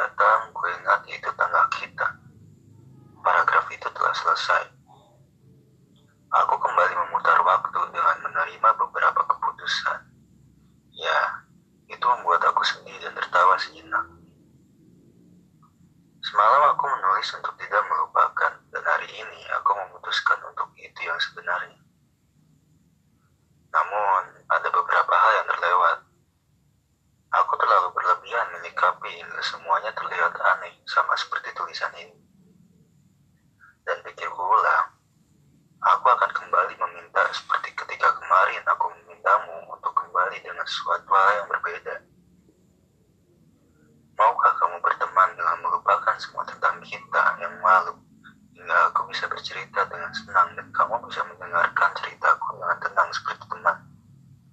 datang gue ingat itu tanggal kita. Paragraf itu telah selesai. Aku kembali memutar waktu dengan menerima beberapa keputusan. Ya itu membuat aku sedih dan tertawa sejenak. Semalam aku menulis untuk tidak melupakan dan hari ini aku memutuskan untuk itu yang sebenarnya Fabian menyikapi semuanya terlihat aneh, sama seperti tulisan ini. Dan pikirku ulang, aku akan kembali meminta seperti ketika kemarin aku memintamu untuk kembali dengan sesuatu hal yang berbeda. Maukah kamu berteman dengan melupakan semua tentang kita yang malu, hingga aku bisa bercerita dengan senang